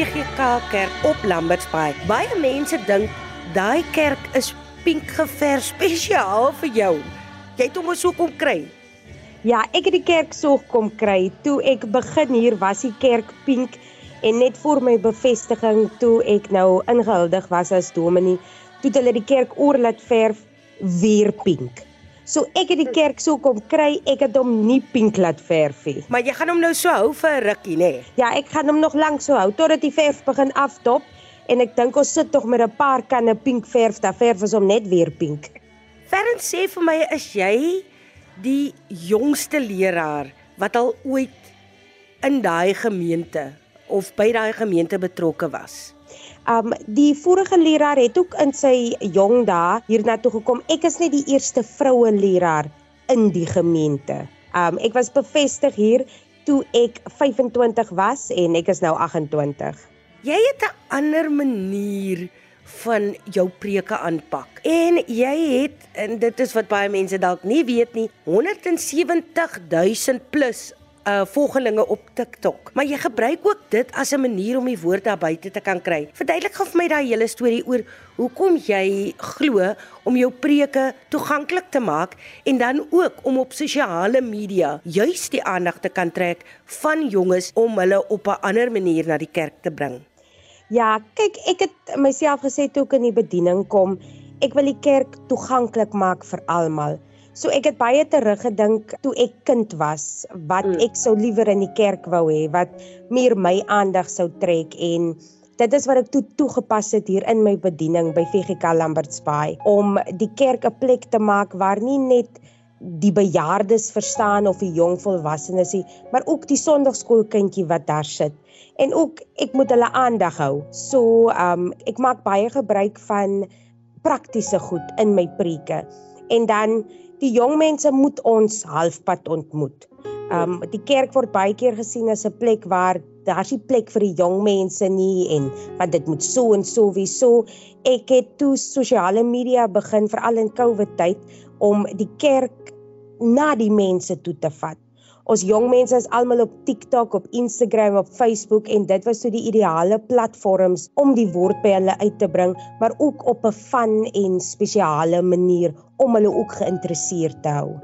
VGK Kerk op Lambertsbaai. Baie mense dink daai kerk is pink geverf spesiaal vir jou. Jy het hom so kom kry. Ja, ek het die kerk so kom kry. Toe ek begin hier was die kerk pink en net vir my bevestiging toe ek nou ingehuldig was as dominee, toe hulle die kerk oor laat verf weer pink. So ek het die kerk so kom kry, ek het hom nie pink laat verf nie. Maar jy gaan hom nou so hou vir 'n rukkie, nê? Nee? Ja, ek gaan hom nog lank so hou totdat die verf begin afdop en ek dink ons sit tog met 'n paar kanne pink verf, dan verf ons hom net weer pink. Ferren sê vir my is jy die jongste leraar wat al ooit in daai gemeente of by daai gemeente betrokke was. Um die vorige leraar het ook in sy jong dae hiernatoe gekom. Ek is net die eerste vroue leraar in die gemeente. Um ek was bevestig hier toe ek 25 was en ek is nou 28. Jy het 'n ander manier van jou preke aanpak. En jy het en dit is wat baie mense dalk nie weet nie, 170 000 plus uh volgelinge op TikTok. Maar jy gebruik ook dit as 'n manier om die woord daar buite te kan kry. Verduidelik gou vir my daai hele storie oor hoekom jy glo om jou preke toeganklik te maak en dan ook om op sosiale media juis die aandag te kan trek van jonges om hulle op 'n ander manier na die kerk te bring. Ja, kyk, ek het myself gesê toe ek in die bediening kom, ek wil die kerk toeganklik maak vir almal. So ek het baie teruggedink toe ek kind was wat mm. ek sou liewer in die kerk wou hê wat meer my aandag sou trek en dit is wat ek toe toegepas het hier in my bediening by VGK Lambertsbaai om die kerk 'n plek te maak waar nie net die bejaardes verstaan of die jong volwassenes nie, maar ook die sonndagskoolkindjie wat daar sit. En ook ek moet hulle aandag hou. So, um ek maak baie gebruik van praktiese goed in my preke. En dan die jong mense moet ons halfpad ontmoet. Um die kerk word baie keer gesien as 'n plek waar daar's nie plek vir die jong mense nie en want dit moet so en so wie so. Ek het toe sosiale media begin veral in Covid tyd om die kerk na die mense toe te vat. Ons jong mense is almal op TikTok, op Instagram, op Facebook en dit was so die ideale platforms om die woord by hulle uit te bring, maar ook op 'n fun en spesiale manier om hulle ook geïnteresseerd te hou.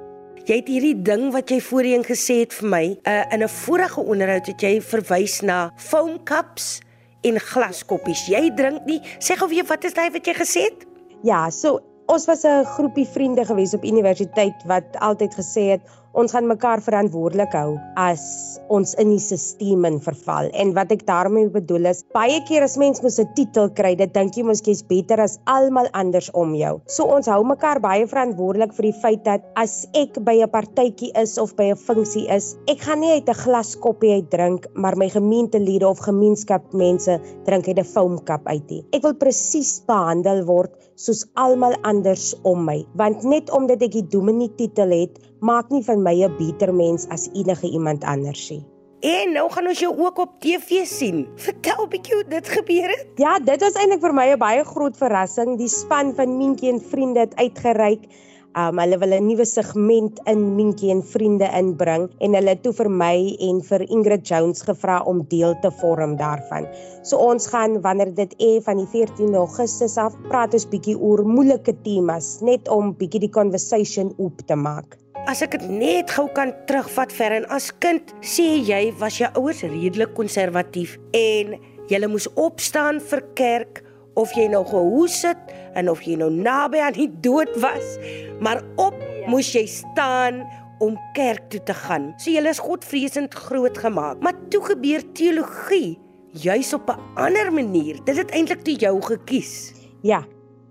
Jy het hierdie ding wat jy voorheen gesê het vir my, uh, in 'n vorige onderhoud het jy verwys na foam cups en glaskoppies. Jy drink nie. Sê gou weer wat is daai wat jy gesê het? Ja, so ons was 'n groepie vriende gewees op universiteit wat altyd gesê het ons gaan mekaar verantwoordelik hou as ons in die stelsel in verval. En wat ek daarmee bedoel is, baie keer as mens mos 'n titel kry, dit dink jy mos jy's beter as almal anders om jou. So ons hou mekaar baie verantwoordelik vir die feit dat as ek by 'n partytjie is of by 'n funksie is, ek gaan nie uit 'n glas koppie uit drink, maar my gemeentelede of gemeenskapmense drink uit 'n foamkap uit nie. Ek wil presies behandel word soos almal anders om my, want net omdat ek die dominee titel het, maak nie van my 'n beter mens as enige iemand anders nie. En nou gaan ons jou ook op TV sien. Vertel 'n bietjie hoe dit gebeur het. Ja, dit was eintlik vir my 'n baie groot verrassing. Die span van Mientjie en Vriende het uitgereik. Um hulle wil 'n nuwe segment in Mientjie en Vriende inbring en hulle het toe vir my en vir Ingrid Jones gevra om deel te vorm daarvan. So ons gaan wanneer dit e van die 14 Augustus af praat ons bietjie oor moeilike temas net om bietjie die conversation oop te maak. As ek dit net gou kan terugvat ver en as kind sê jy was jou ouers redelik konservatief en jy moes opstaan vir kerk of jy nou gehoes het en of jy nou naby aan die dood was, maar op moes jy staan om kerk toe te gaan. So jy is godvreesend groot gemaak. Maar toe gebeur teologie juis op 'n ander manier. Dit het eintlik toe jou gekies. Ja,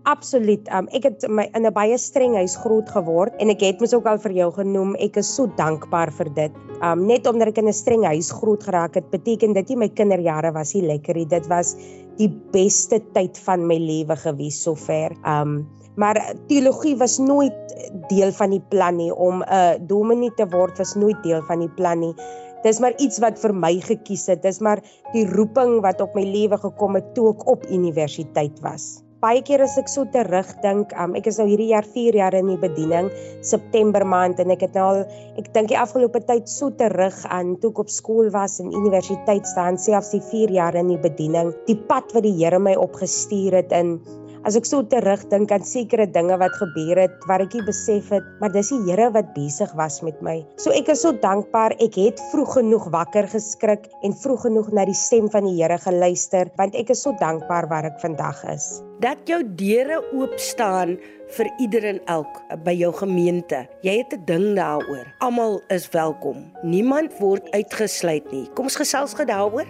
Absoluut. Um, ek het my in 'n baie streng huis groot geword en ek het mos ook al vir jou genoem, ek is so dankbaar vir dit. Um net omdat ek in 'n streng huis groot geraak het, beteken dit nie my kinderjare was nie lekker nie. Dit was die beste tyd van my lewe gewees sover. Um maar teologie was nooit deel van die plan nie om 'n uh, dominee te word was nooit deel van die plan nie. Dis maar iets wat vir my gekies het. Dis maar die roeping wat op my lewe gekom het toe ek op universiteit was baie keer as ek so terugdink, um, ek is nou hierdie jaar 4 jaar in die bediening, September maand en ek het nou al ek dink die afgelope tyd so terug aan toe ek op skool was en universiteit staan, selfs die 4 jaar in die bediening, die pad wat die Here my opgestuur het in As ek so terugdink aan sekere dinge wat gebeur het wat ek nie besef het, maar dis die Here wat besig was met my. So ek is so dankbaar ek het vroeg genoeg wakker geskrik en vroeg genoeg na die stem van die Here geluister, want ek is so dankbaar waar ek vandag is. Dat jou deure oop staan vir ieder en elk by jou gemeente. Jy het 'n ding daaroor. Almal is welkom. Niemand word uitgesluit nie. Kom ons gesels gou daaroor.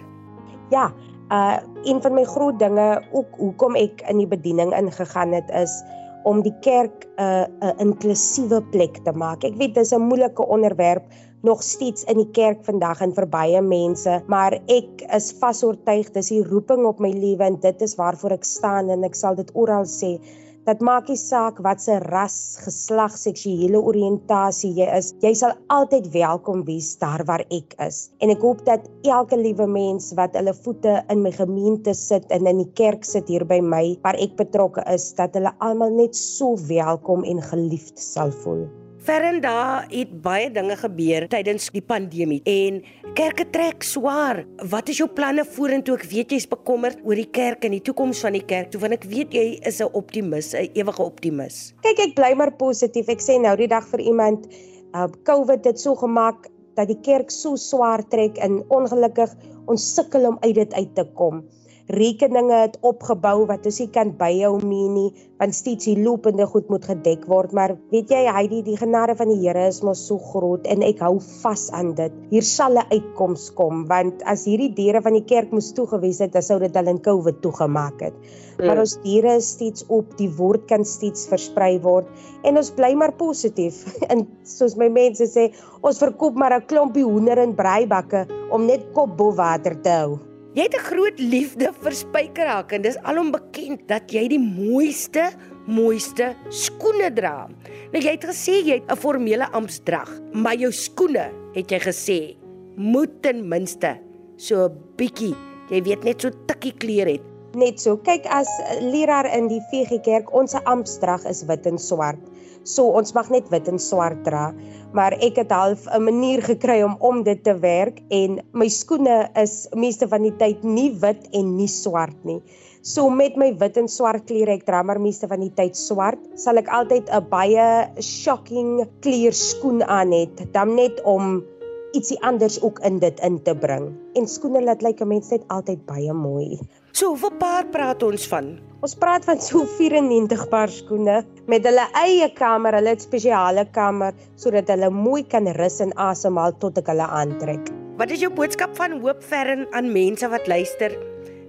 Ja, uh een van my groot dinge ook hoekom ek in die bediening ingegaan het is om die kerk 'n uh, 'n inklusiewe plek te maak. Ek weet dis 'n moeilike onderwerp nog steeds in die kerk vandag en vir baie mense, maar ek is vasoortuig dis die roeping op my lewe en dit is waarvoor ek staan en ek sal dit oral sê. Dit maak nie saak wat se ras, geslag, seksuele oriëntasie jy is. Jy sal altyd welkom wees daar waar ek is. En ek hoop dat elke liewe mens wat hulle voete in my gemeente sit en in die kerk sit hier by my waar ek betrokke is, dat hulle almal net so welkom en geliefd sal voel. Verenda het baie dinge gebeur tydens die pandemie en kerke trek swaar. Wat is jou planne vorentoe? Ek weet jy's bekommerd oor die kerk en die toekoms van die kerk. Toe want ek weet jy is 'n optimis, 'n ewige optimis. Kyk, ek bly maar positief. Ek sê nou die dag vir iemand, uh COVID het so gemaak dat die kerk so swaar trek en ongelukkig ons sukkel om uit dit uit te kom rekeninge het opgebou wat ons nie kan byhou mee nie want steeds die lopende goed moet gedek word. Maar weet jy hy die, die genade van die Here is mos so groot en ek hou vas aan dit. Hier sal 'n uitkoms kom want as hierdie deure van die kerk moes toegewees het dan sou dit al in Covid toegemaak het. Mm. maar ons deure is steeds op die woord kan steeds versprei word en ons bly maar positief. En soos my mense sê ons verkoop maar 'n klompie hoender en braaibakke om net kop bo water te hou Jy het 'n groot liefde vir spykerhak en dis alom bekend dat jy die mooiste, mooiste skoene dra. Nou jy het gesê jy het 'n formele ampsdrag, maar jou skoene, het jy gesê, moet ten minste so 'n bietjie, jy weet net so tikkie kleur het. Net so. Kyk as leraar in die VG Kerk, ons ampsdrag is wit en swart. So ons mag net wit en swart dra maar ek het half 'n manier gekry om om dit te werk en my skoene is meeste van die tyd nie wit en nie swart nie. So met my wit en swart klere ek dra maar meeste van die tyd swart, sal ek altyd 'n baie shocking kleur skoen aan het, dan net om ietsie anders ook in dit in te bring. En skoene laat lyk 'n mens net altyd baie mooi. So, hoeveel paar praat ons van? Ons praat van so 94 paar skoene met hulle eie kamer, hulle het spesiale kamer sodat hulle mooi kan rus en asemhaal tot ek hulle aantrek. Wat is jou boodskap van hoop verren aan mense wat luister?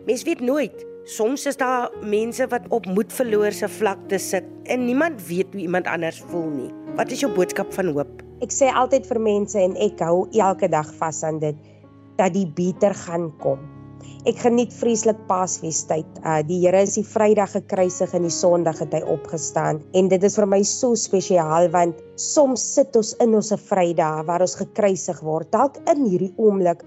Mens weet nooit. Soms is daar mense wat op moed verloor se vlakte sit en niemand weet hoe iemand anders voel nie. Wat is jou boodskap van hoop? Ek sê altyd vir mense en ek hou elke dag vas aan dit dat die beter gaan kom. Ek geniet vreeslik Paasfeestyd. Uh die Here is die Vrydag gekruisig en die Sondag het hy opgestaan. En dit is vir my so spesiaal want soms sit ons in ons Vrydag waar ons gekruisig word. Dalk in hierdie oomblik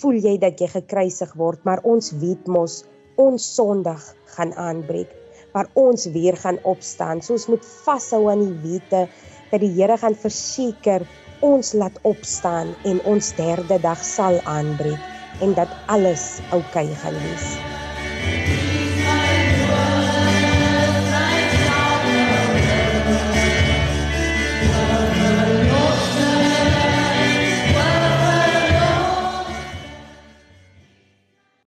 voel jy dat jy gekruisig word, maar ons weet mos ons Sondag gaan aanbreek waar ons weer gaan opstaan. So ons moet vashou aan die wete dat die Here gaan verseker ons laat opstaan en ons derde dag sal aanbreek en dat alles oukei okay gaan wees.